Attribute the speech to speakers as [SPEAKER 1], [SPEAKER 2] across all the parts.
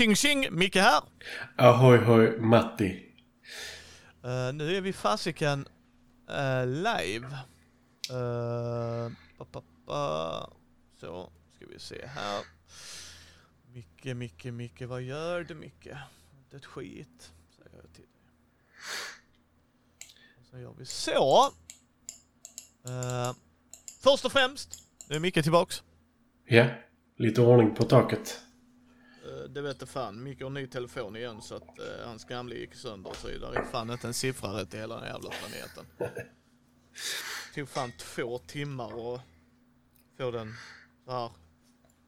[SPEAKER 1] Tjing tjing! Micke här.
[SPEAKER 2] Ahoy hoj Matti.
[SPEAKER 1] Uh, nu är vi fasiken uh, live. Uh, pa, pa, pa. Så, ska vi se här. Micke, Micke, Micke, vad gör du Micke? Inte ett skit, säger jag till dig. Och så gör vi så. Först och främst, nu är Micke tillbaks.
[SPEAKER 2] Ja, lite ordning på taket.
[SPEAKER 1] Det vet fan. Micke har ny telefon igen så att uh, hans gamla gick sönder så där är fan inte en siffra rätt i hela den jävla planeten. tog fan två timmar att få den så här.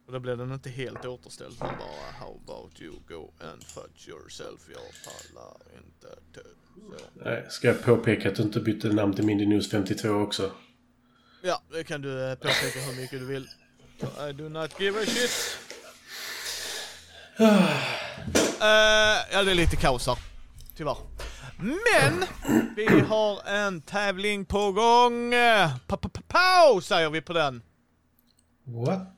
[SPEAKER 1] Och då blev den inte helt återställd. Man bara, how about you go and fudge yourself. Jag pallar inte dö. Så.
[SPEAKER 2] Nej, ska jag påpeka att du inte bytte namn till Mindy News 52 också?
[SPEAKER 1] Ja, det kan du eh, påpeka hur mycket du vill. I do not give a shit. Uh, ja, det är lite kaos här. Tyvärr. Men vi har en tävling på gång. Pa-pa-pa-pow säger vi på den.
[SPEAKER 2] What?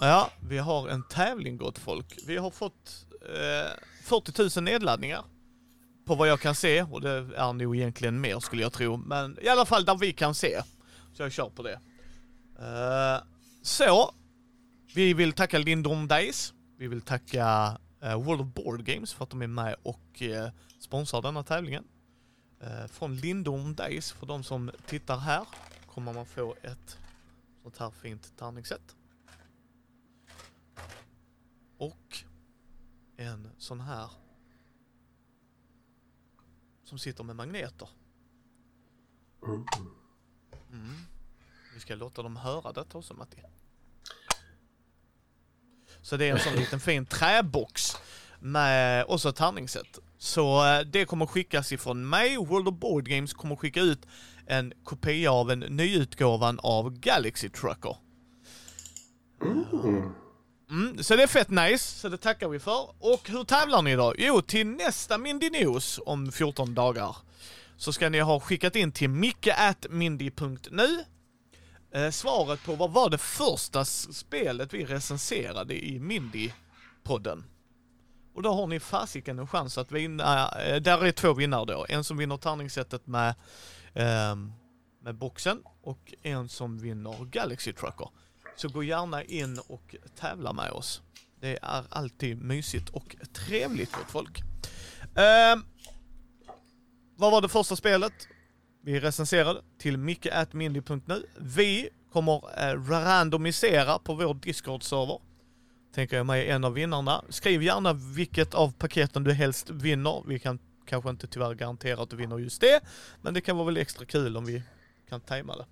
[SPEAKER 1] Ja, vi har en tävling gott folk. Vi har fått eh, 40 000 nedladdningar. På vad jag kan se, och det är nog egentligen mer skulle jag tro. Men i alla fall där vi kan se. Så jag kör på det. Eh, så, vi vill tacka Lindom Days. Vi vill tacka eh, World of Board Games för att de är med och eh, sponsrar denna tävlingen. Eh, från Lindom Days, för de som tittar här, kommer man få ett sånt här fint tärningssätt. Och en sån här som sitter med magneter. Mm. Vi ska låta dem höra detta också Matti. Så det är en sån liten fin träbox med också ett tärningssätt. Så eh, det kommer skickas ifrån mig. World of Board Games kommer skicka ut en kopia av en nyutgåvan av Galaxy Trucker. Mm, så det är fett nice, så det tackar vi för. Och hur tävlar ni då? Jo, till nästa Mindy News om 14 dagar så ska ni ha skickat in till mickeatmindy.nu eh, svaret på vad var det första spelet vi recenserade i Mindy-podden. Och då har ni fasiken en chans att vinna, eh, där är två vinnare då. En som vinner tärningssättet med, ehm, med boxen och en som vinner Galaxy Trucker. Så gå gärna in och tävla med oss. Det är alltid mysigt och trevligt gott folk. Eh, vad var det första spelet? Vi recenserade till mickeatmindy.nu. Vi kommer eh, randomisera på vår Discord-server. Tänker jag mig en av vinnarna. Skriv gärna vilket av paketen du helst vinner. Vi kan kanske inte tyvärr garantera att du vinner just det. Men det kan vara väl extra kul om vi kan tajma det.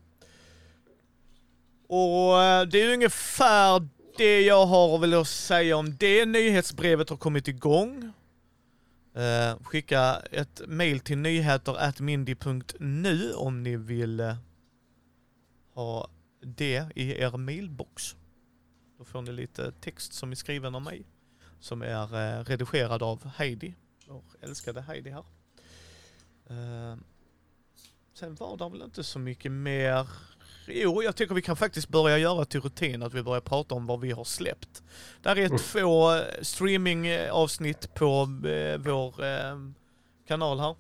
[SPEAKER 1] Och eh, det är ungefär det jag har väl att säga om det. Nyhetsbrevet har kommit igång. Eh, skicka ett mail till nyheter.mindy.nu om ni vill eh, ha det i er mailbox. Då får ni lite text som är skriven av mig. Som är eh, redigerad av Heidi, vår älskade Heidi här. Eh, sen var det väl inte så mycket mer. Jo, jag tycker vi kan faktiskt börja göra till rutin att vi börjar prata om vad vi har släppt. Där är
[SPEAKER 2] Mm.
[SPEAKER 1] två eh, streamingavsnitt på eh, vår eh, kanal här.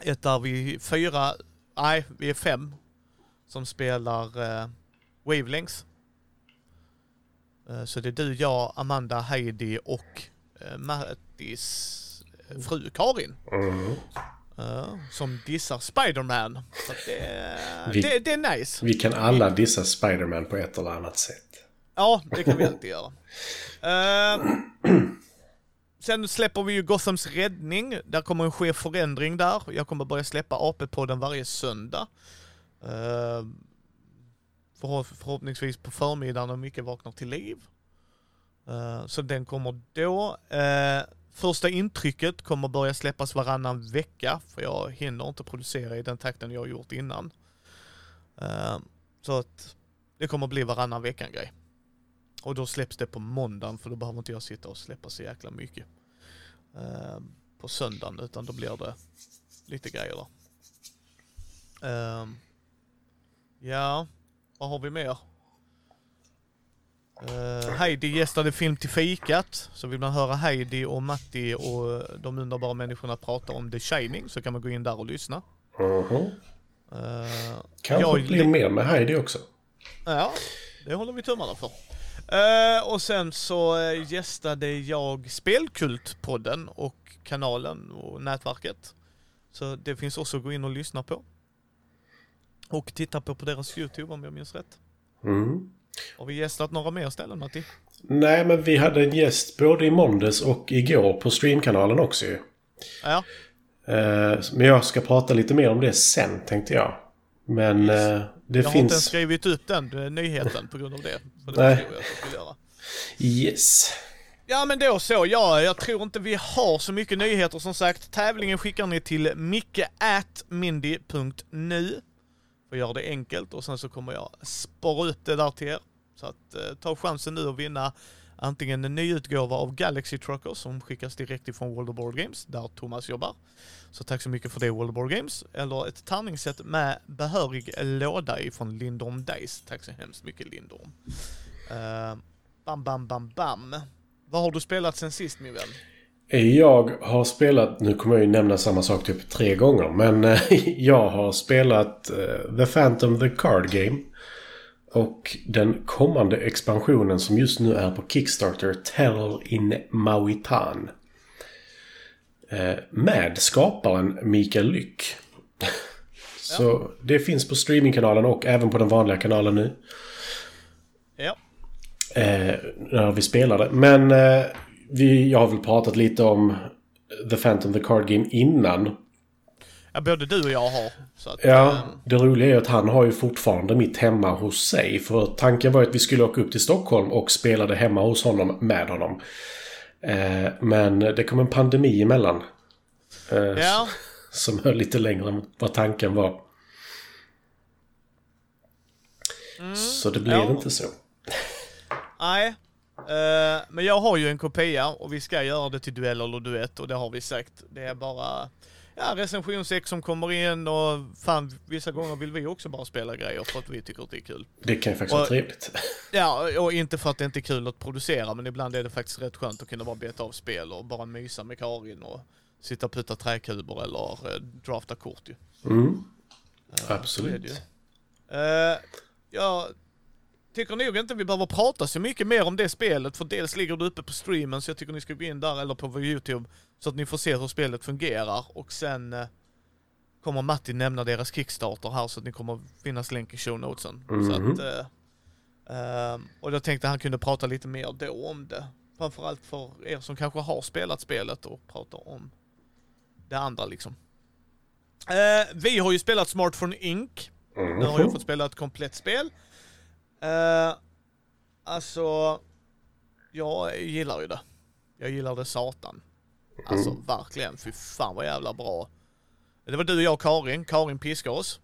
[SPEAKER 1] Ett där vi fyra, nej vi är fem som spelar eh, Wavelengths. Eh, så det är du, jag, Amanda, Heidi och eh, Mattis eh, fru Karin.
[SPEAKER 2] Mm.
[SPEAKER 1] Eh, som dissar Spiderman. Det,
[SPEAKER 2] Vi-
[SPEAKER 1] det, det är nice.
[SPEAKER 2] Vi kan alla dissa Spiderman på ett eller annat sätt.
[SPEAKER 1] Ja, det kan vi alltid göra. Eh, sen släpper vi ju Gothams räddning. Där kommer en ske förändring där. Jag kommer börja släppa AP-podden varje söndag. Uh, förhopp- förhoppningsvis på förmiddagen när mycket vaknar till liv. Eh, så den kommer då. Första intrycket kommer börja släppas varannan vecka. För jag hinner inte producera i den takten jag har gjort innan. Eh, så att det kommer bli varannan veckan grej. Och då släpps det på måndagen för då behöver inte jag sitta och släppa så jäkla mycket. Eh, på söndagen utan då blir det lite grejer där. Eh, ja, vad har vi mer? Uh, Heidi gästade Film till fikat, så vill man höra Heidi och Matti och de underbara människorna prata om The Shining så kan man gå in där och lyssna.
[SPEAKER 2] Mhm.
[SPEAKER 1] Uh,
[SPEAKER 2] Kanske
[SPEAKER 1] jag-
[SPEAKER 2] blir mer med Heidi också.
[SPEAKER 1] Ja, det håller vi tummarna för. Eh, och sen så uh, gästade jag Spelkultpodden och kanalen och nätverket. Så det finns också att gå in och lyssna på. Och titta på på deras YouTube om jag minns rätt.
[SPEAKER 2] Mm.
[SPEAKER 1] Har vi gästat några mer ställen Matti?
[SPEAKER 2] Nej, men vi hade en gäst både i måndags och igår på streamkanalen också ju.
[SPEAKER 1] Ja,
[SPEAKER 2] Eh, Men jag ska prata lite mer om det sen tänkte jag. Men eh, det
[SPEAKER 1] jag har inte ens
[SPEAKER 2] finns...
[SPEAKER 1] skrivit upp den eh, nyheten på grund av det. Det
[SPEAKER 2] Nej.
[SPEAKER 1] jag jag.
[SPEAKER 2] Yes.
[SPEAKER 1] Ja men då så, ja jag tror inte vi har så mycket nyheter som sagt. Tävlingen skickar ni till micke.mindy.nu för att göra det enkelt och sen så kommer jag spara upp det där till er. Så att eh, ta chansen nu att vinna antingen en ny utgåva av Galaxy Truckers som skickas direkt ifrån World of Board Games där Thomas jobbar. Så tack så mycket för det World of Board Games. Eller ett tärningssätt med behörig låda ifrån Lindorm Dice. Tack så hemskt mycket Lindorm. Eh, bam, bam, bam, bam. Vad har du spelat sen sist min vän?
[SPEAKER 2] Jag har spelat, nu kommer jag ju nämna samma sak typ tre gånger, men eh, jag har spelat eh, The Phantom the Card Game. Och den kommande expansionen som just nu är på Kickstarter, Terror in Mauitan. Eh, Med skaparen Mikael Lyck. Så det finns på streamingkanalen och även på den vanliga kanalen nu.
[SPEAKER 1] Ja.
[SPEAKER 2] Eh, när vi spelade. Men eh, vi, jag har väl pratat lite om The Phantom the Card Game innan.
[SPEAKER 1] ja, både du och jag har. Att,
[SPEAKER 2] Ja,
[SPEAKER 1] eh,
[SPEAKER 2] det roliga är ju att han har ju fortfarande mitt hemma hos sig. För tanken var ju att vi skulle åka upp till Stockholm och spelade hemma hos honom med honom. Eh, men det kom en pandemi emellan. Eh,
[SPEAKER 1] ja.
[SPEAKER 2] Som höll lite längre än vad tanken var. Så det blev
[SPEAKER 1] Mm. Ja.
[SPEAKER 2] inte så.
[SPEAKER 1] Nej. Eh, men jag har ju en kopia och vi ska göra det till duell eller duett och det har vi sagt. Det är bara ja, recensionsex som kommer in och fan vissa gånger vill vi också bara spela grejer för att vi tycker att det är kul.
[SPEAKER 2] Det kan ju faktiskt vara
[SPEAKER 1] Och-
[SPEAKER 2] trevligt.
[SPEAKER 1] Ja, och inte för att det inte är kul att producera men ibland är det faktiskt rätt skönt att kunna bara beta av spel och bara mysa med Karin och sitta och putta träkuber eller eh, drafta kort ju.
[SPEAKER 2] Mm.
[SPEAKER 1] Är
[SPEAKER 2] Absolut.
[SPEAKER 1] ju. Tycker nog inte vi behöver prata så mycket mer om det spelet för dels ligger det uppe på streamen så jag tycker ni ska gå in där eller på vår YouTube så att ni får se hur spelet fungerar och sen eh, kommer Matti nämna deras Kickstarter här så att ni kommer finnas länk i show notesen. Så
[SPEAKER 2] Mhm.
[SPEAKER 1] att, eh, eh, och jag tänkte han kunde prata lite mer då om det. Framförallt för er som kanske har spelat spelet och pratar om det andra liksom. Eh, vi har ju spelat Smartphone Inc. Nu har jag fått spela ett komplett spel. Uh, alltså, jag gillar ju det. Jag gillar det satan. Alltså verkligen, fy fan vad jävla bra. Det var du och jag och Karin. Karin piskade oss.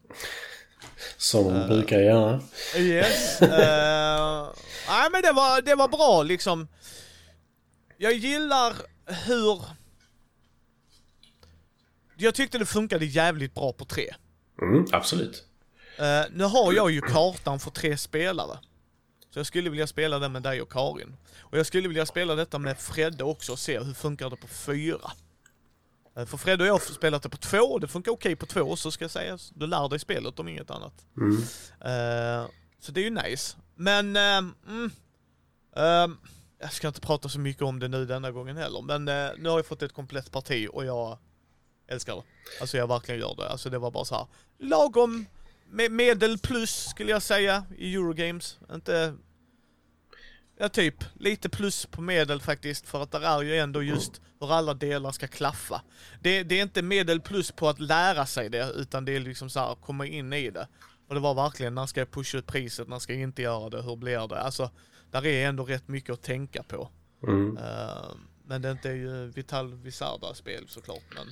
[SPEAKER 2] Som
[SPEAKER 1] Eh.
[SPEAKER 2] hon brukar göra.
[SPEAKER 1] Yes. Eh, Nej men det var, det var bra liksom. Jag gillar hur... Jag tyckte det funkade jävligt bra på tre.
[SPEAKER 2] Mm, absolut.
[SPEAKER 1] Eh, nu har jag ju kartan för tre spelare. Så jag skulle vilja spela den med dig och Karin. Och jag skulle vilja spela detta med Fredde också och se hur funkar det på fyra. Eh, för Fredde och jag har spelat det på två och det funkar okej på två så ska jag säga. Du lär dig spelet om inget annat.
[SPEAKER 2] Mm.
[SPEAKER 1] Eh, så det är ju nice. Men, ehm, mm, ehm, jag ska inte prata så mycket om det nu denna gången heller. Men nu har jag fått ett komplett parti och jag älskar det. Alltså jag verkligen gör det. Alltså det var bara så här lagom med medel plus skulle jag säga i Eurogames. Inte... Ja typ, lite plus på medel faktiskt för att där är ju ändå just hur alla delar ska klaffa. Det, det är inte medel plus på att lära sig det utan det är liksom så här komma in i det. Och det var verkligen, när ska jag pusha ut priset, när ska jag inte göra det, hur blir det? Alltså, där är ändå rätt mycket att tänka på.
[SPEAKER 2] Mm.
[SPEAKER 1] Eh, men det är inte ju Vital Visarda spel såklart, men...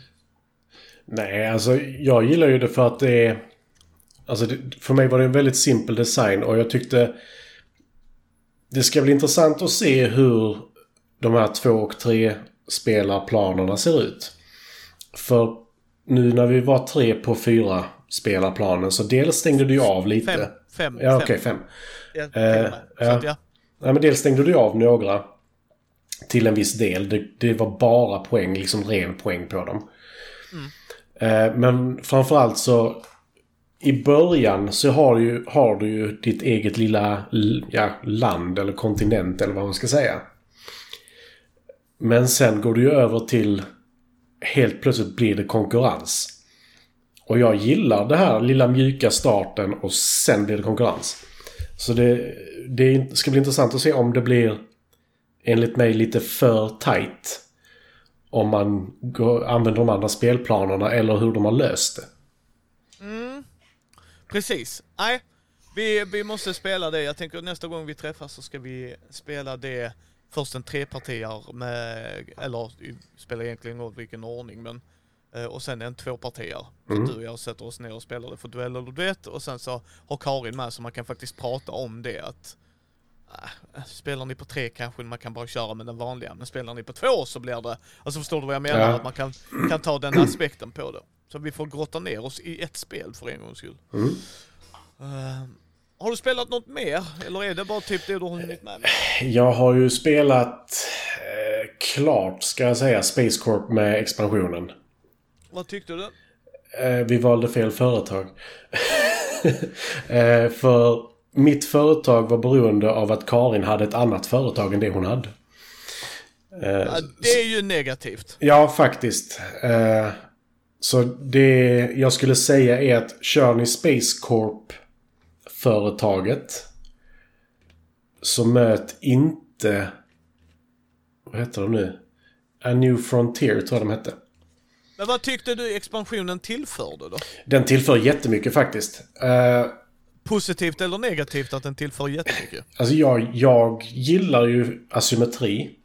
[SPEAKER 2] Nej, alltså jag gillar ju det för att det är... Alltså det, för mig var det en väldigt simpel design och jag tyckte... Det ska bli intressant att se hur de här två och tre spelarplanerna ser ut. För nu när vi var tre på fyra spelarplanen så dels stängde du av lite.
[SPEAKER 1] Fem, fem,
[SPEAKER 2] Ja, okej, fem.
[SPEAKER 1] Ja,
[SPEAKER 2] Eh, ja.
[SPEAKER 1] ja.
[SPEAKER 2] Men dels stängde du av några till en viss del. Det, det var bara poäng, liksom ren poäng på dem. Eh, men framförallt så i början så har du, ju, har du ju ditt eget lilla ja, land eller kontinent eller vad man ska säga. Men sen går du ju över till helt plötsligt blir det konkurrens. Och jag gillar det här lilla mjuka starten och sen blir det konkurrens. Så det, det ska bli intressant att se om det blir enligt mig lite för tight. Om man går, använder de andra spelplanerna eller hur de har löst det. Mm.
[SPEAKER 1] Precis. Nej, vi, vi måste spela det. Jag tänker nästa gång vi träffas så ska vi spela det först en trepartier med, eller spelar egentligen ingen vilken ordning men eh, och sen en tvåpartier.
[SPEAKER 2] Mm.
[SPEAKER 1] Så du och jag sätter oss ner och spelar det för duell eller duett och sen så har Karin med så man kan faktiskt prata om det att äh, Spelar ni på tre kanske man kan bara köra med den vanliga, men spelar ni på två så blir det, alltså förstår du vad jag menar?
[SPEAKER 2] Ja.
[SPEAKER 1] Att man kan, kan ta den aspekten på det. Så vi får grotta ner oss i ett spel för en gångs skull.
[SPEAKER 2] Mm.
[SPEAKER 1] Eh, har du spelat något mer? Eller är det bara typ det du har hunnit med?
[SPEAKER 2] Jag har ju spelat eh, klart, ska jag säga, Space Corp med expansionen.
[SPEAKER 1] Vad tyckte du?
[SPEAKER 2] Eh, vi valde fel företag. eh, för mitt företag var beroende av att Karin hade ett annat företag än det hon hade. Eh,
[SPEAKER 1] Ja, det är ju negativt.
[SPEAKER 2] Ja, faktiskt. Så det jag skulle säga är att kör ni Space Corp-företaget så möt inte... Vad heter de nu? A New Frontier tror jag de hette.
[SPEAKER 1] Men vad tyckte du expansionen tillförde då?
[SPEAKER 2] Den tillför jättemycket faktiskt. Eh,
[SPEAKER 1] Positivt eller negativt att den tillför jättemycket?
[SPEAKER 2] alltså jag, jag gillar ju asymmetri.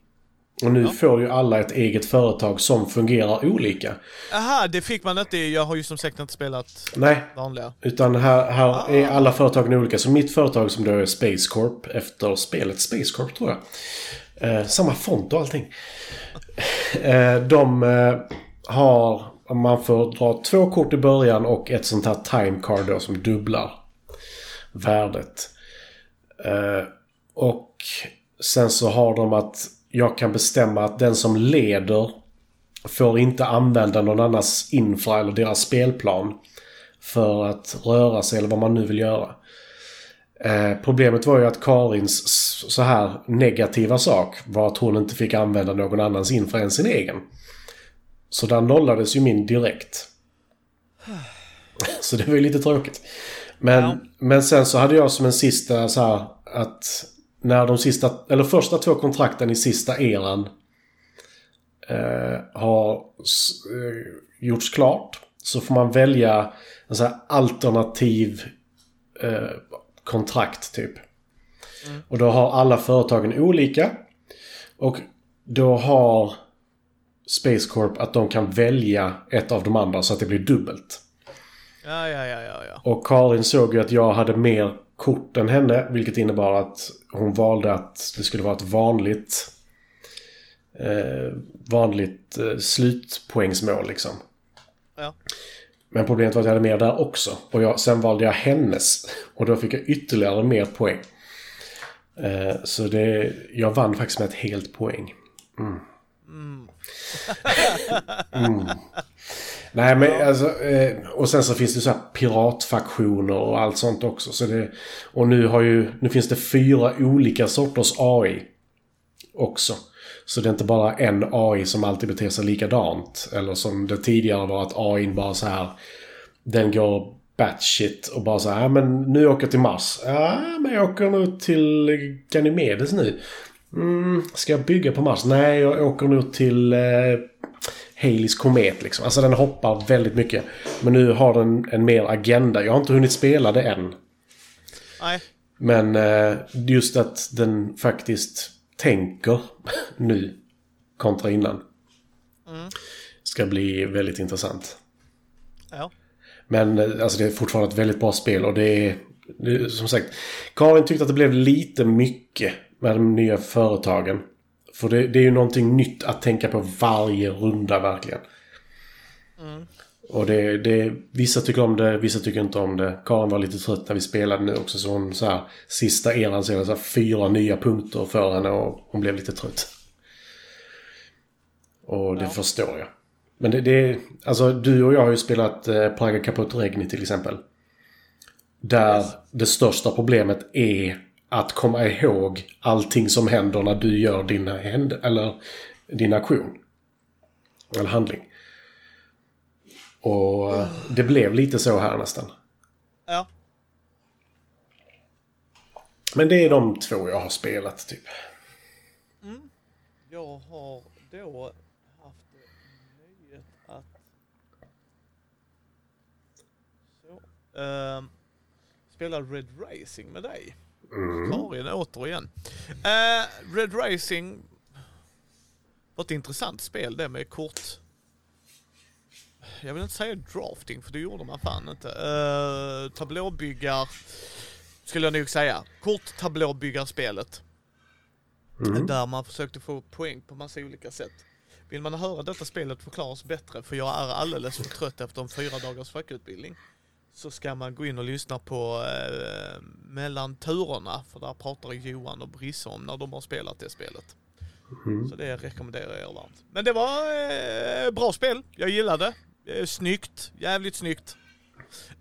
[SPEAKER 2] Och nu får ju alla ett eget företag som fungerar olika.
[SPEAKER 1] Aha, det fick man inte. Jag har ju som sagt inte spelat
[SPEAKER 2] Nej,
[SPEAKER 1] vanliga.
[SPEAKER 2] Utan här, här är alla företagen olika. Så mitt företag som då är Space Corp efter spelet Space Corp tror jag. Eh, samma font och allting. Eh, de eh, har... Man får dra två kort i början och ett sånt här time card då som dubblar värdet. Eh, och sen så har de att jag kan bestämma att den som leder får inte använda någon annans infra eller deras spelplan för att röra sig eller vad man nu vill göra. Eh, problemet var ju att Karins så här negativa sak var att hon inte fick använda någon annans infra än sin egen. Så där nollades ju min direkt. Så det var ju lite tråkigt. Men,
[SPEAKER 1] Ja.
[SPEAKER 2] men sen så hade jag som en sista så här att när de sista, eller första två kontrakten i sista eran eh, har eh, gjorts klart så får man välja en så här alternativ eh, kontrakt typ. Och då har alla företagen olika. Och då har Space Corp att de kan välja ett av de andra så att det blir dubbelt.
[SPEAKER 1] Ja, ja, ja, ja, ja.
[SPEAKER 2] Och Karin såg ju att jag hade mer kort än henne. Vilket innebar att hon valde att det skulle vara ett vanligt... Eh, vanligt eh, slutpoängsmål liksom.
[SPEAKER 1] Ja.
[SPEAKER 2] Men problemet var att jag hade mer där också. Och jag, sen valde jag hennes. Och då fick jag ytterligare mer poäng. Eh, så det, jag vann faktiskt med ett helt poäng. Mm. Mm. Nej men alltså, eh, och sen så finns det så här piratfaktioner och allt sånt också. Så det, och nu har ju, nu finns det fyra olika sorters AI också. Så det är inte bara en AI som alltid beter sig likadant. Eller som det tidigare var att AI bara så här, den går batshit och bara så här, "Ja, men nu åker jag till Mars. Ja, men jag åker nog till Ganymedes nu. Mm, ska jag bygga på Mars? Nej, jag åker nog till eh, Haleys komet liksom. Alltså den hoppar väldigt mycket. Men nu har den en mer agenda. Jag har inte hunnit spela det än.
[SPEAKER 1] Nej.
[SPEAKER 2] Men eh, just att den faktiskt tänker nu kontra innan. Ska bli väldigt intressant.
[SPEAKER 1] Ja.
[SPEAKER 2] Men eh, alltså det är fortfarande ett väldigt bra spel och det är, det är som sagt. Karin tyckte att det blev lite mycket med de nya företagen. För det, det är ju någonting nytt att tänka på varje runda verkligen. Och det, det, vissa tycker om det, vissa tycker inte om det. Karin var lite trött när vi spelade nu också så hon så här, sista eran så så här fyra nya punkter för henne och hon blev lite trött. Och det
[SPEAKER 1] Ja.
[SPEAKER 2] förstår jag. Men det, det alltså du och jag har ju spelat eh, Praga Caput Regni till exempel. Där
[SPEAKER 1] Yes.
[SPEAKER 2] det största problemet är att komma ihåg allting som händer när du gör din, händ eller din aktion. Eller handling. Och eh, det blev lite så här nästan.
[SPEAKER 1] Ja.
[SPEAKER 2] Men det är de två jag har spelat typ.
[SPEAKER 1] Jag har då haft nöjet att... Så. Ehm, spela Red Racing med dig. Karin återigen. Uh, Red Racing var ett intressant spel det med kort... Jag vill inte säga drafting för det gjorde man fan inte. Uh, tablåbyggar skulle jag nog säga. Kort tablåbyggarspelet. Där man försökte få poäng på massa olika sätt. Vill man höra detta spelet förklaras bättre, för jag är alldeles för trött efter en fyra dagars fackutbildning, så ska man gå in och lyssna på eh, mellan turerna, för där pratar Johan och Brisse om när de har spelat det spelet. Så det rekommenderar jag varmt. Men det var eh, bra spel, jag gillade. Eh, snyggt, jävligt snyggt.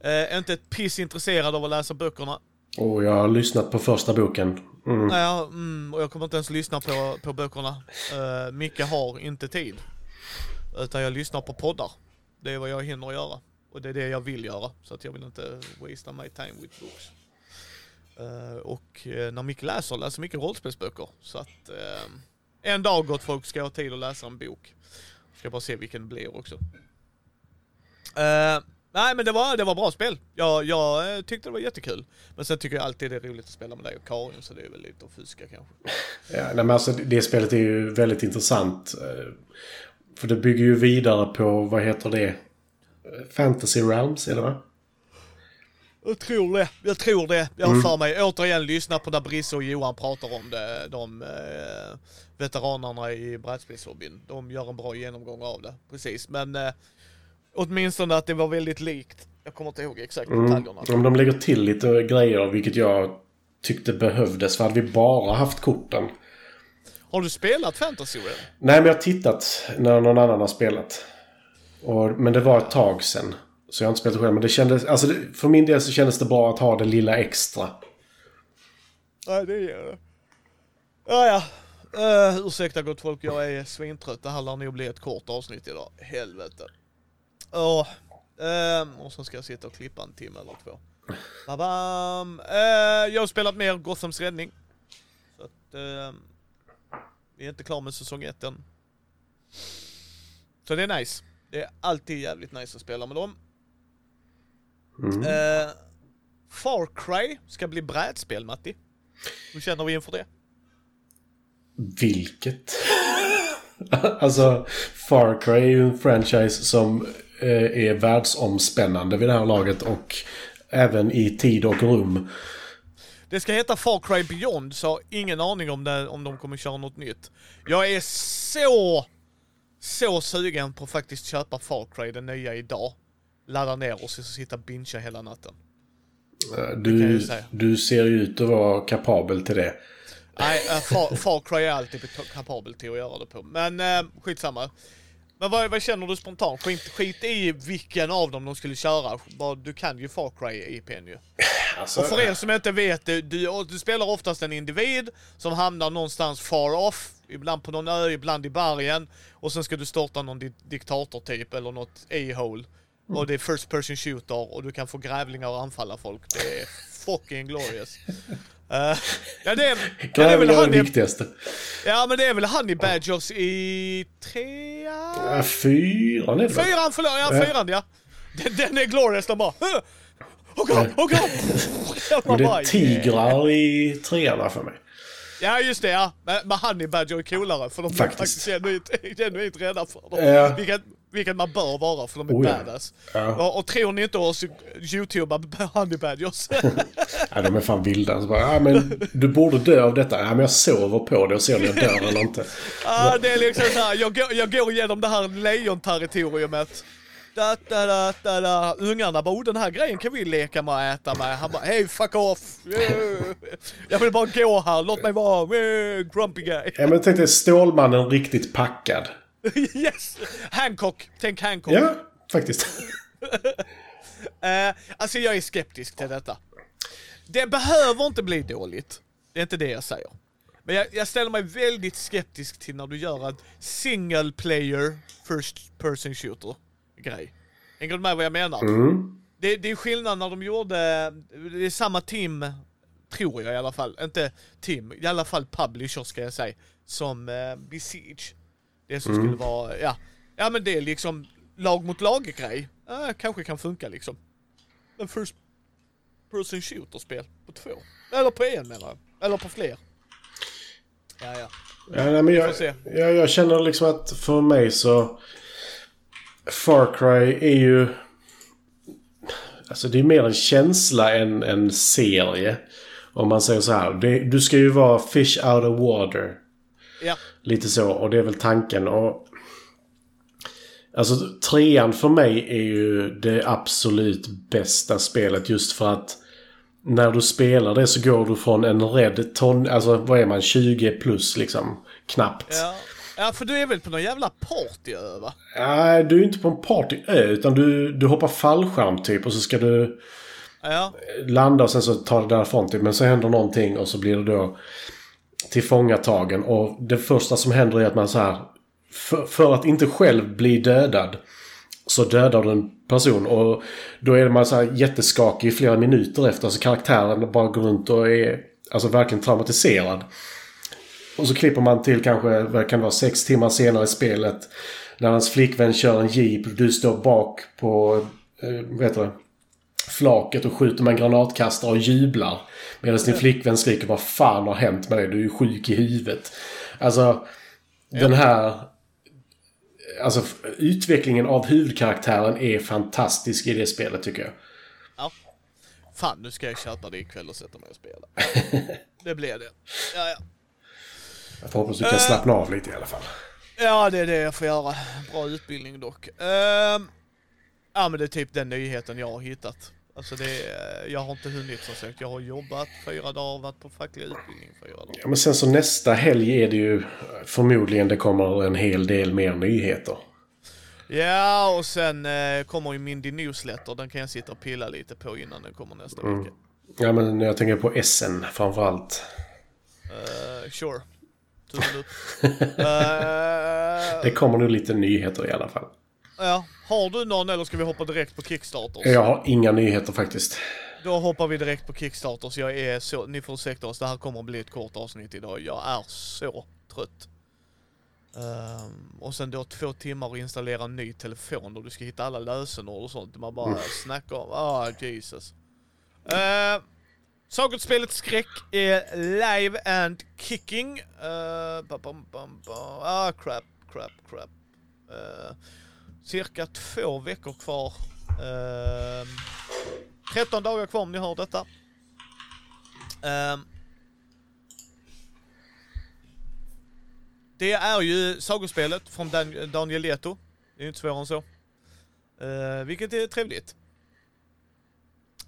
[SPEAKER 1] Eh, inte ett piss intresserad av att läsa böckerna.
[SPEAKER 2] Och jag har lyssnat på första boken. Mm.
[SPEAKER 1] Ja, mm, och jag kommer inte ens lyssna på, på böckerna. Uh, Micke har inte tid. Utan jag lyssnar på poddar. Det är vad jag hinner göra. Och det är det jag vill göra. Så att jag vill inte wastea my time with books. Eh, och eh, när Micke läser, läser mycket rollspelsböcker. Så att eh, en dag gott folk ska jag ha tid att läsa en bok. Ska bara se vilken det blir också. Nej men det var, det var bra spel. Jag, jag tyckte det var jättekul. Men sen tycker jag alltid det är roligt att spela med dig och Karin så det är väl lite att fuska kanske.
[SPEAKER 2] Ja, nej, men alltså, det spelet är ju väldigt intressant. För det bygger ju vidare på, vad heter det? Fantasy Realms, är det va?
[SPEAKER 1] Jag tror det, jag tror det. Jag har för mig, återigen lyssna på när Brisse och Johan pratar om det. De eh, veteranerna i brädspelshobbyn. De gör en bra genomgång av det. Precis, men eh, åtminstone att det var väldigt likt. Jag kommer inte ihåg exakt detaljerna.
[SPEAKER 2] Om de lägger till lite grejer, vilket jag tyckte behövdes. För hade vi bara haft korten.
[SPEAKER 1] Har du spelat Fantasy Realm?
[SPEAKER 2] Nej, men jag har tittat när någon annan har spelat. Och, men det var ett tag sen. Så jag har inte spelat det själv. Men det kändes, alltså det, för min del så kändes det bra att ha det lilla extra.
[SPEAKER 1] Ja, det gör det. Ja, ja. Uh, ursäkta gott folk, jag är svintrött. Det här lär nog bli ett kort avsnitt idag. Helvete. Åh. ehm, och så ska jag sitta och klippa en timme eller två. Babam. Uh, eh, jag har spelat mer Gothams räddning. Så att, uh, vi är inte klara med säsong ett än. Så det är nice. Det är alltid jävligt nice att spela med dem.
[SPEAKER 2] Mm.
[SPEAKER 1] Eh, Far Cry ska bli brädspel, Matti. Hur känner vi inför det?
[SPEAKER 2] Vilket? alltså, Far Cry är ju en franchise som eh, är världsomspännande vid det här laget och även i tid och rum.
[SPEAKER 1] Det ska heta Far Cry Beyond, så ingen aning om, det, om de kommer köra något nytt. Jag är så, så sugen på att faktiskt köpa Far Cry, den nya idag. Ladda ner och så sitta och bingea hela natten.
[SPEAKER 2] Eh, Du, du ser ju ut att vara kapabel till det.
[SPEAKER 1] Nej, äh, Far, Far Cry är alltid kapabel till att göra det på. Men äh, skitsamma. Men vad, vad känner du spontant? Skit, skit i vilken av dem de skulle köra. Du kan ju Far Cry-IPn ju.
[SPEAKER 2] Alltså,
[SPEAKER 1] Och för er som inte vet, du, du, du spelar oftast en individ som hamnar någonstans far off, ibland på någon ö, ibland i bergen. Och sen ska du starta någon di diktator typ, eller något a-hole. Och det är first person shooter och du kan få grävlingar att anfalla folk. Det är fucking glorious. Eh, ja, det är, ja, det är väl han
[SPEAKER 2] det
[SPEAKER 1] i,
[SPEAKER 2] viktigaste.
[SPEAKER 1] ja men det är väl Honey Badgers i trea?
[SPEAKER 2] Ja, fyran är det?
[SPEAKER 1] Fyran, förlåt, ja
[SPEAKER 2] Ja.
[SPEAKER 1] fyran ja. Den, den är glorious, de bara "Huh! Oh god, oh god!
[SPEAKER 2] Det är tigrar i trean för mig.
[SPEAKER 1] Ja just det ja, men, men Honey Badger är coolare för de är
[SPEAKER 2] Faktiskt.
[SPEAKER 1] faktiskt genuint, genuint rädda för dem.
[SPEAKER 2] Ja.
[SPEAKER 1] Vilket, vilket man bör vara för de är
[SPEAKER 2] Oh, ja.
[SPEAKER 1] badass.
[SPEAKER 2] Ja.
[SPEAKER 1] Och, och tror ni inte oss youtuba Honey Badgers?
[SPEAKER 2] Ja, de är fan vilda. Så bara, ja, men du borde dö av detta. Ja, men jag sover på det och ser om jag dör eller inte.
[SPEAKER 1] ah, det är liksom så här, jag, går, jag går igenom det här lejonterritoriumet. Da, da, da, da, da. Ungarna bara, oh, den här grejen kan vi leka med och äta med. Han bara, hey fuck off! Jag vill bara gå här, låt mig vara grumpy guy.
[SPEAKER 2] Ja, men tänk dig Stålmannen riktigt packad.
[SPEAKER 1] yes! Hancock, tänk Hancock.
[SPEAKER 2] Ja, faktiskt.
[SPEAKER 1] Uh, alltså jag är skeptisk till detta. Det behöver inte bli dåligt. Det är inte det jag säger. Men jag, jag ställer mig väldigt skeptisk till när du gör en single player first person shooter grej. Hänger du med vad jag menar?
[SPEAKER 2] Mm.
[SPEAKER 1] Det, det är skillnad när de gjorde, det är samma team, tror jag i alla fall, inte team, i alla fall publisher ska jag säga, som uh, Besiege. Det som
[SPEAKER 2] Mm.
[SPEAKER 1] skulle vara, ja, ja men det är liksom lag mot lag grej. Uh, kanske kan funka liksom. En first person shooter-spel på två. Eller på en menar jag. Eller på fler. Ja, ja.
[SPEAKER 2] Ja, nej, men jag, jag, jag känner liksom att för mig så... Far Cry är ju... Alltså det är mer en känsla än en serie. Om man säger så här. Det, du ska ju vara fish out of water.
[SPEAKER 1] Ja,
[SPEAKER 2] Lite så. Och det är väl tanken. Och, alltså trean för mig är ju det absolut bästa spelet. Just för att när du spelar det så går du från en rädd ton... Alltså vad är man? 20 plus liksom. Knappt.
[SPEAKER 1] ja. Ja, för du är väl på någon jävla partyö va?
[SPEAKER 2] Nej, du är inte på en partyö utan du, du hoppar fallskärm typ och så ska du
[SPEAKER 1] Ja,
[SPEAKER 2] landa och sen så tar det därifrån typ. Men så händer någonting och så blir du då tillfångatagen. Och det första som händer är att man så här för, för att inte själv bli dödad så dödar du en person och då är man så här jätteskakig i flera minuter efter. Alltså karaktären bara går runt och är alltså verkligen traumatiserad. Och så klipper man till kanske, vad kan det vara, sex timmar senare i spelet. När hans flickvän kör en jeep. Du står bak på, eh, vad heter det? Flaket och skjuter med en granatkastare och jublar. Medan din flickvän skriker vad fan har hänt med dig? Du är ju sjuk i huvudet. Alltså, den här... Alltså utvecklingen av huvudkaraktären är fantastisk i det spelet tycker jag.
[SPEAKER 1] ja. Fan, nu ska jag köpa det ikväll och sätta mig och spela. Det blir det. Ja, ja.
[SPEAKER 2] Jag hoppas du kan slappna av lite i alla fall.
[SPEAKER 1] Ja, det är det jag får göra. Bra utbildning dock. Ehm, ja, men det är typ den nyheten jag har hittat. Alltså det är, jag har inte hunnit som sagt. Jag har jobbat fyra dagar, varit på facklig utbildning fyra dagar.
[SPEAKER 2] Ja, men sen så nästa helg är det ju förmodligen det kommer en hel del mer nyheter.
[SPEAKER 1] Ja, och sen eh, kommer ju Mindy Newsletter. Den kan jag sitta och pilla lite på innan den kommer nästa vecka.
[SPEAKER 2] Ja, men jag tänker på SN framförallt.
[SPEAKER 1] Uh, sure. Eh,
[SPEAKER 2] Det kommer nog lite nyheter i alla fall.
[SPEAKER 1] ja, har du någon eller ska vi hoppa direkt på Kickstarters?
[SPEAKER 2] Jag har inga nyheter faktiskt.
[SPEAKER 1] Då hoppar vi direkt på Kickstarters. Jag är så, ni får ursäkta oss, det här kommer att bli ett kort avsnitt idag. Jag är så trött. Ehm, och sen då två timmar att installera en ny telefon och du ska hitta alla lösenord och sånt. Man bara snackar om, ah Jesus. Uh, Sagospelet Skräck är live and kicking. Eh, uh, bam, bam, bam, bam. Ah, crap, crap, crap. Uh, cirka två veckor kvar. Eh, uh, 13 dagar kvar om ni hör detta. Uh, det är ju sagospelet från Dan- Daniel Leto. Det är ju inte svårare än så. Uh, vilket är trevligt.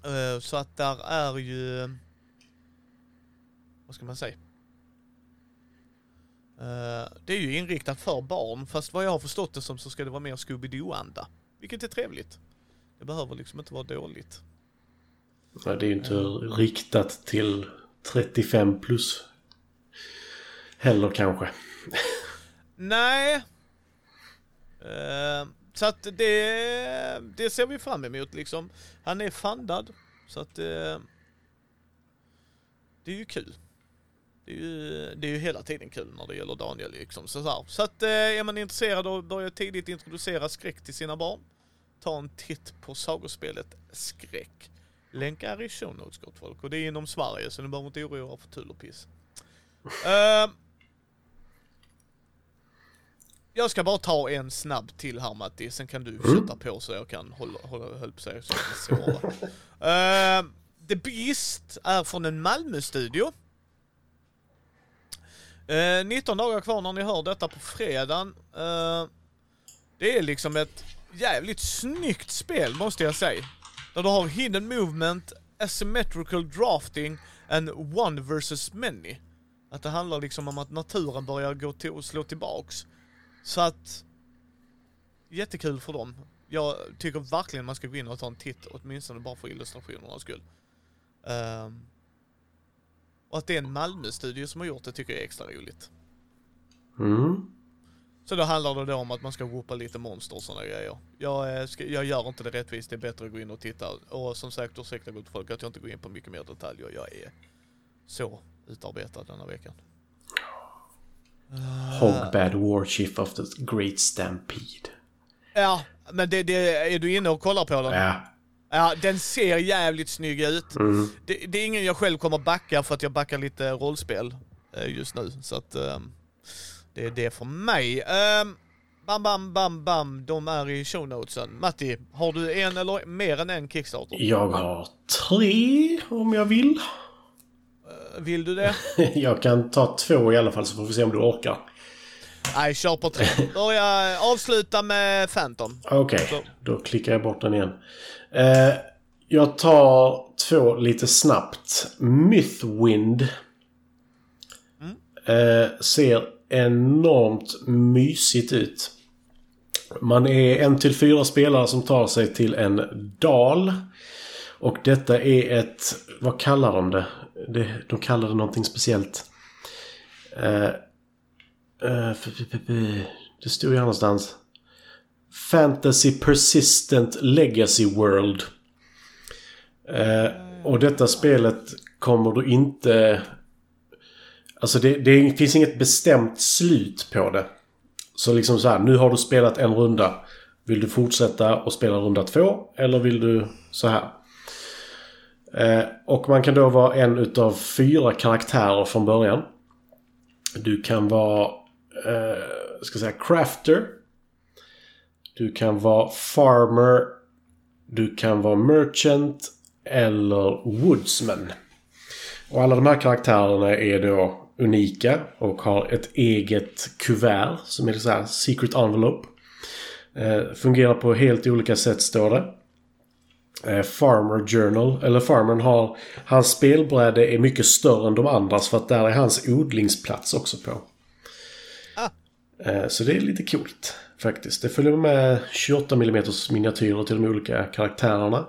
[SPEAKER 1] Eh, så att där är ju... Vad ska man säga? Eh, det är ju inriktat för barn, fast vad jag har förstått det som så ska det vara mer Scooby-Doo-anda. Vilket är trevligt. Det behöver liksom inte vara dåligt.
[SPEAKER 2] Ja, det är ju inte riktat till 35 plus. Heller kanske.
[SPEAKER 1] Nej. Eh, så att det, det ser vi fram emot liksom. Han är fundad. Så att eh, det är ju kul. Det är ju, det är ju hela tiden kul när det gäller Daniel liksom. Så, så, så att eh, är man intresserad av att börja tidigt introducera skräck till sina barn. Ta en titt på sagospelet Skräck. Länk är i show notes gott folk. Och det är inom Sverige så ni behöver inte oroa er för tull och piss. Eh, jag ska bara ta en snabb till här Matti, sen kan du kötta på så jag kan hålla, hålla höll på sig så jag kan sova. Eh, The Beast är från en Malmö-studio. Eh, 19 dagar kvar när ni hör detta på fredagen. Eh, det är liksom ett jävligt snyggt spel måste jag säga. Där du har hidden movement, asymmetrical drafting and one versus many. Att det handlar liksom om att naturen börjar gå till och slå tillbaks. Så att... Jättekul för dem. Jag tycker verkligen man ska gå in och ta en titt, åtminstone bara för illustrationernas skull. Um, och att det är en Malmö-studio som har gjort det tycker jag är extra roligt.
[SPEAKER 2] Mm.
[SPEAKER 1] Så då handlar det då om att man ska ropa lite monster och sådana grejer. Jag, eh, jag gör inte det rättvist, det är bättre att gå in och titta. Och som sagt, ursäkta gott folk att jag inte går in på mycket mer detaljer. Jag är så utarbetad denna veckan.
[SPEAKER 2] Hogbad Warchief of the Great Stampede.
[SPEAKER 1] Ja, men det, det, är du inne och kollar på den?
[SPEAKER 2] Ja.
[SPEAKER 1] Ja, den ser jävligt snygg ut.
[SPEAKER 2] Mm.
[SPEAKER 1] Det, det är ingen jag själv kommer backa för att jag backar lite rollspel eh, just nu. Så att ehm, det är det för mig. Ehm, bam, bam, bam, bam. De är i show notesen. Matti, har du en eller mer än en Kickstarter?
[SPEAKER 2] Jag har tre om jag vill.
[SPEAKER 1] Vill du det?
[SPEAKER 2] Jag kan ta två i alla fall så får vi se om du orkar.
[SPEAKER 1] Nej, kör på tre. Börja avsluta med Phantom.
[SPEAKER 2] Okej,
[SPEAKER 1] Så.
[SPEAKER 2] då klickar jag bort den igen. Eh, jag tar två lite snabbt. Mythwind. Eh, ser enormt mysigt ut. Man är en till fyra spelare som tar sig till en dal. Och detta är ett... Vad kallar de det? Det de kallar det någonting speciellt. Uh, uh, det stod ju här någonstans. Fantasy Persistent Legacy World. Uh, och detta spelet kommer du inte... Alltså det, det finns inget bestämt slut på det. Så liksom så här, nu har du spelat en runda. Vill du fortsätta och spela runda två? Eller vill du så här? Eh, och man kan då vara en utav fyra karaktärer från början. Du kan vara, eh, ska säga, crafter. Du kan vara farmer. Du kan vara merchant. Eller woodsman. Och alla de här karaktärerna är då unika och har ett eget kuvert som är så här secret envelope. Eh, fungerar på helt olika sätt står det. Eh, Farmer Journal, eller farmern har... Hans spelbräde är mycket större än de andras för att där är hans odlingsplats också på.
[SPEAKER 1] Ah.
[SPEAKER 2] Eh, så det är lite coolt faktiskt. Det följer med 28 mm miniatyrer till de olika karaktärerna.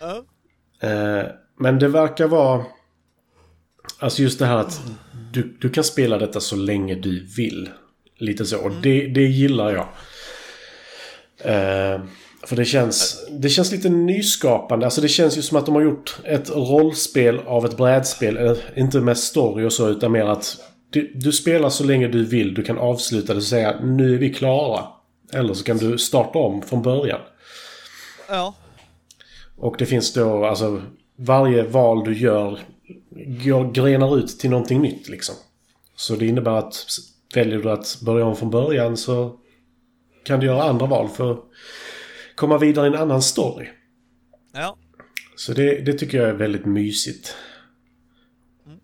[SPEAKER 1] Ja.
[SPEAKER 2] Eh, men det verkar vara... Alltså just det här att du, du kan spela detta så länge du vill. Lite så. Och det, det gillar jag. För det känns, det känns lite nyskapande. Alltså det känns ju som att de har gjort ett rollspel av ett brädspel. Inte med story och så utan mer att du, du spelar så länge du vill. Du kan avsluta det och säga nu är vi klara. Eller så kan du starta om från början.
[SPEAKER 1] ja.
[SPEAKER 2] Och det finns då, alltså varje val du gör går, grenar ut till någonting nytt liksom. Så det innebär att väljer du att börja om från början så kan du göra andra val för komma vidare i en annan story.
[SPEAKER 1] Ja.
[SPEAKER 2] Så det, det tycker jag är väldigt mysigt.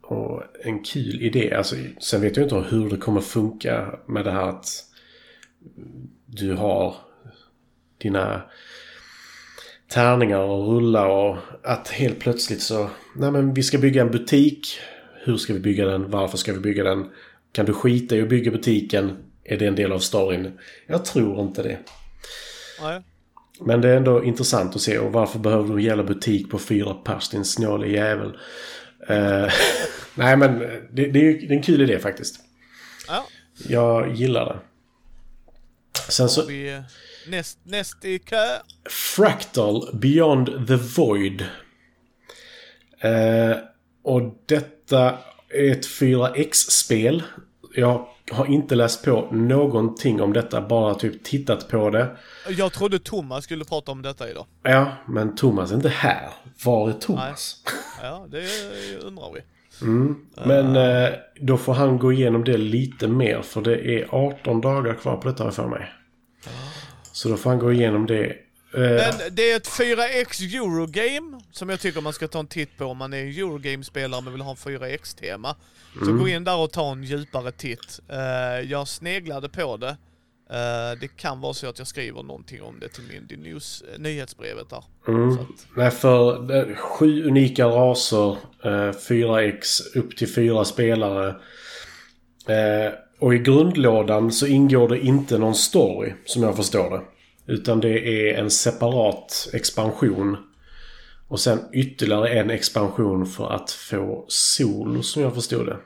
[SPEAKER 2] Och en kul idé. Alltså, sen vet jag inte hur det kommer funka med det här att du har dina tärningar och rulla och att helt plötsligt så... Nej men vi ska bygga en butik. Hur ska vi bygga den? Varför ska vi bygga den? Kan du skita i att bygga butiken? Är det en del av storyn? Jag tror inte det.
[SPEAKER 1] Nej.
[SPEAKER 2] Men det är ändå intressant att se. Och varför behöver du jävla butik på fyra pers, din snåle jävel? Eh, nej men det, det, är en kul idé faktiskt.
[SPEAKER 1] Ja.
[SPEAKER 2] Jag gillar det. Sen så...
[SPEAKER 1] Vi, eh, näst, näst i kö.
[SPEAKER 2] Fractal Beyond the Void. Eh, och detta är ett 4X-spel. Jag har inte läst på någonting om detta, bara typ tittat på det.
[SPEAKER 1] Jag trodde Thomas skulle prata om detta idag.
[SPEAKER 2] Ja, men Thomas är inte här. Var är Thomas?
[SPEAKER 1] Ja, det undrar vi.
[SPEAKER 2] Men eh, då får han gå igenom det lite mer, för det är 18 dagar kvar på detta för mig. Så då får han gå igenom det. Eh,
[SPEAKER 1] Men det är ett 4X Eurogame som jag tycker man ska ta en titt på om man är en Eurogame-spelare men vill ha en 4X-tema. Så gå in där och ta en djupare titt. Eh, jag sneglade på det. Eh, det kan vara så att jag skriver någonting om det till Mindy News, nyhetsbrevet där.
[SPEAKER 2] Mm. Nej, för sju unika raser, eh, 4x, upp till fyra spelare. Och i grundlådan så ingår det inte någon story, som jag förstår det. Utan det är en separat expansion. Och sen ytterligare en expansion för att få sol, som jag förstod det.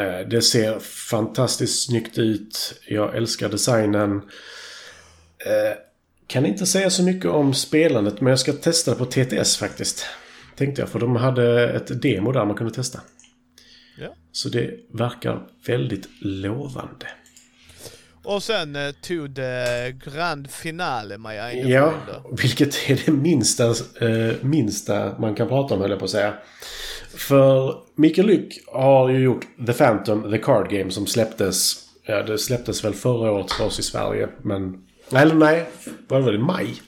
[SPEAKER 2] Eh, Det ser fantastiskt snyggt ut. Jag älskar designen. Eh, Kan inte säga så mycket om spelandet, men jag ska testa det på TTS faktiskt. Tänkte jag, för de hade ett demo där man kunde testa.
[SPEAKER 1] ja.
[SPEAKER 2] Så det verkar väldigt lovande.
[SPEAKER 1] Och sen uh, to the grand finale, egen
[SPEAKER 2] Ja, vilket är det minsta, eh, minsta man kan prata om höll jag på att säga. För Mikael Lyck har ju gjort The Phantom, The Card Game som släpptes. Ja, det släpptes väl förra året för oss i Sverige. Men... Eller nej, var det väl i maj?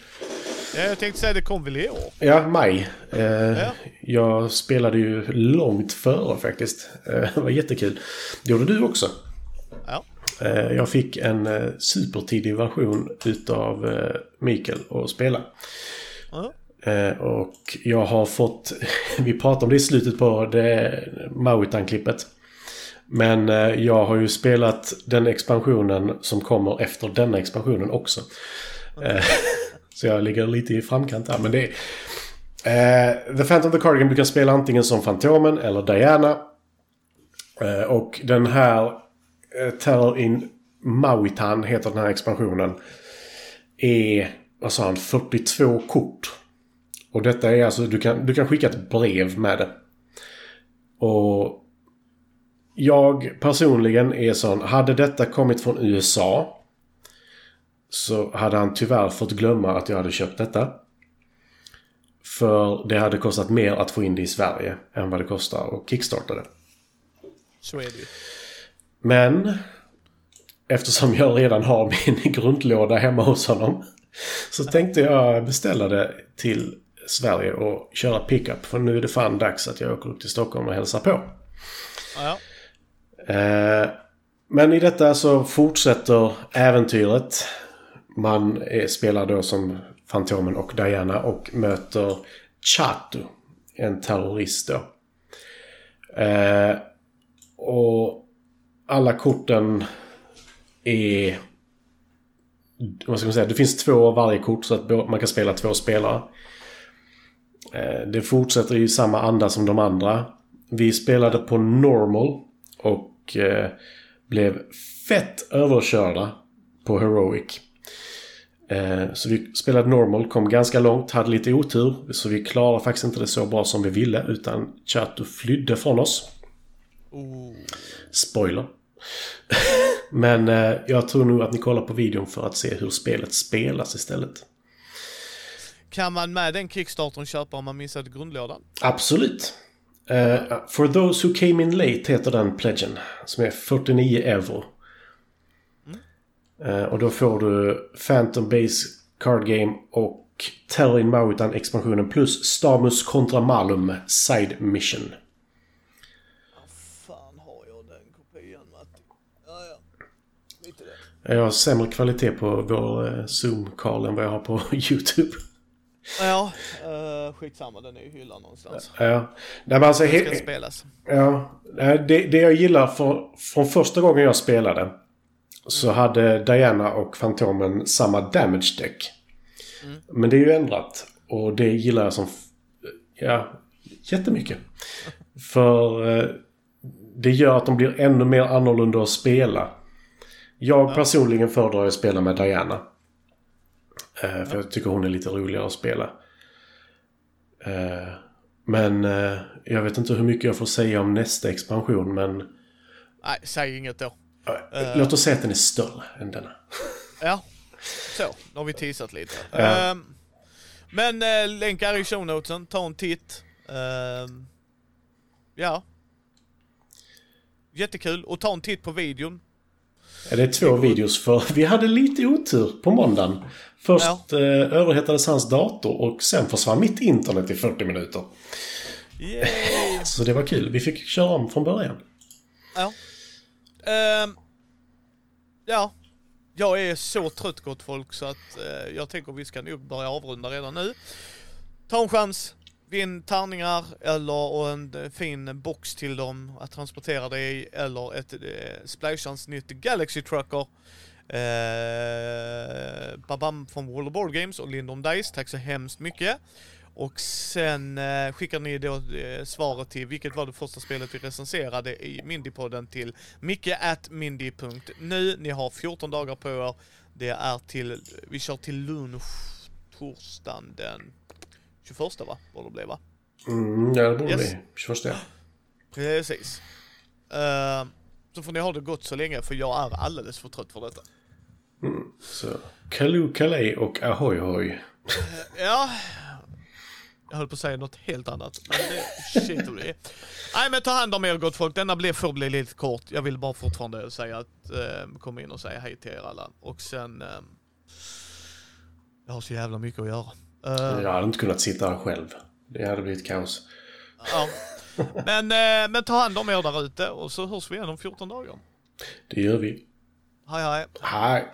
[SPEAKER 1] Ja, jag tänkte säga det kom väl i år?
[SPEAKER 2] Ja, maj. Eh,
[SPEAKER 1] Ja.
[SPEAKER 2] Jag spelade ju långt före faktiskt. Eh, det var jättekul. Det gjorde du också.
[SPEAKER 1] Ja.
[SPEAKER 2] Eh, jag fick en eh, supertidig version utav eh, Mikael att spela. Eh, och jag har fått... Vi pratade om det i slutet på det Mauitan-klippet. Men jag har ju spelat den expansionen som kommer efter denna expansionen också. Eh, så jag ligger lite i framkant där. Men det är... The Phantom of the Cardigan du kan spela antingen som Fantomen eller Diana. Och den här Eh, Terror in Mauitan heter den här expansionen. Är, vad sa han, 42 kort. Och detta är alltså, du kan, du kan skicka ett brev med det. Och jag personligen är sån, hade detta kommit från USA så hade han tyvärr fått glömma att jag hade köpt detta. För det hade kostat mer att få in det i Sverige än vad det kostar att kickstarta det.
[SPEAKER 1] Så är det ju.
[SPEAKER 2] Men eftersom jag redan har min grundlåda hemma hos honom så tänkte jag beställa det till Sverige och köra pickup. För nu är det fan dags att jag åker upp till Stockholm och hälsar på.
[SPEAKER 1] Ja.
[SPEAKER 2] Eh, men i detta så fortsätter äventyret. Man är, spelar då som Fantomen och Diana och möter Chatu. En terrorist då. Eh, och alla korten är... Vad ska man säga? Det finns två av varje kort så att man kan spela två spelare. Eh, Det fortsätter i samma anda som de andra. Vi spelade på normal och eh, blev fett överkörda på heroic. Eh, Så vi spelade normal, kom ganska långt, hade lite otur. Så vi klarade faktiskt inte det så bra som vi ville utan Chato flydde från oss. Spoiler. Men eh, jag tror nog att ni kollar på videon för att se hur spelet spelas istället.
[SPEAKER 1] Kan man med den kickstartern köpa om man missade grundlådan?
[SPEAKER 2] Absolut. Eh, For those who came in late heter den pledgen. Som är 49 euro. Eh, och då får du Phantom Base Card Game och Terror in Mauitan expansionen plus Stamus kontra Malum Side Mission.
[SPEAKER 1] Fan har jag den kopian Matti? Ja, ja. Lite det.
[SPEAKER 2] Jag har sämre kvalitet på vår eh, Zoom-call än vad jag har på YouTube.
[SPEAKER 1] Ja, uh, skitsamma. Den är i hyllan någonstans.
[SPEAKER 2] Ja. Nej, men alltså,
[SPEAKER 1] Den ska spelas.
[SPEAKER 2] Ja, det, det jag gillar för, från första gången jag spelade så hade Diana och Fantomen samma damage deck. Men det är ju ändrat och det gillar jag som ja, jättemycket. För eh, det gör att de blir ännu mer annorlunda att spela. Jag personligen föredrar att spela med Diana. Eh, för jag tycker hon är lite roligare att spela. Eh, men eh, jag vet inte hur mycket jag får säga om nästa expansion men
[SPEAKER 1] Nej, säg inget då.
[SPEAKER 2] låt oss säga att den är större än denna.
[SPEAKER 1] Ja, så. Nu har vi teasat lite.
[SPEAKER 2] Ja.
[SPEAKER 1] Ehm, men uh, länk är i show notesen. Ta en titt. Ehm, ja. Jättekul. Och ta en titt på videon.
[SPEAKER 2] Ja, det är två videos för vi hade lite otur på måndagen. Först eh, överhettades hans dator och sen försvann mitt internet i 40 minuter.
[SPEAKER 1] Yay!
[SPEAKER 2] Så det var kul. Vi fick köra om från början.
[SPEAKER 1] ja. Ehm, ja, jag är så trött gott folk så att eh, jag tänker vi ska nog börja avrunda redan nu. Ta en chans, vinn tärningar eller en fin box till dem att transportera det i eller ett eh, Splashans nytt Galaxy Trucker. Eh, Babam från World of Board Games och Lindom Dice, tack så hemskt mycket. Och sen eh, skickar ni då eh, svaret till vilket var det första spelet vi recenserade i Mindy-podden till micke.mindy.nu. Ni har 14 dagar på er. Det är till, vi kör till lunch torsdagen den 21 va? Borde det bli va?
[SPEAKER 2] Mm, ja, det borde
[SPEAKER 1] Yes.
[SPEAKER 2] bli. 21.
[SPEAKER 1] Precis. Eh, så får ni ha det gott så länge för jag är alldeles för trött för detta.
[SPEAKER 2] Så Kaloo Kalej och Ahoy Hoy.
[SPEAKER 1] Ja, jag höll på att säga något helt annat. Men det skiter i. Nej men ta hand om er gott folk. Denna blev får bli lite kort. Jag vill bara fortfarande säga att eh, kom in och säga hej till er alla. Och sen... Eh, jag har så jävla mycket att göra. Eh,
[SPEAKER 2] Jag hade inte kunnat sitta här själv. Det hade blivit kaos.
[SPEAKER 1] ja. men, eh, men ta hand om er där ute och så hörs vi igen om 14 dagar.
[SPEAKER 2] Det gör vi.
[SPEAKER 1] Hej hej.
[SPEAKER 2] Hej!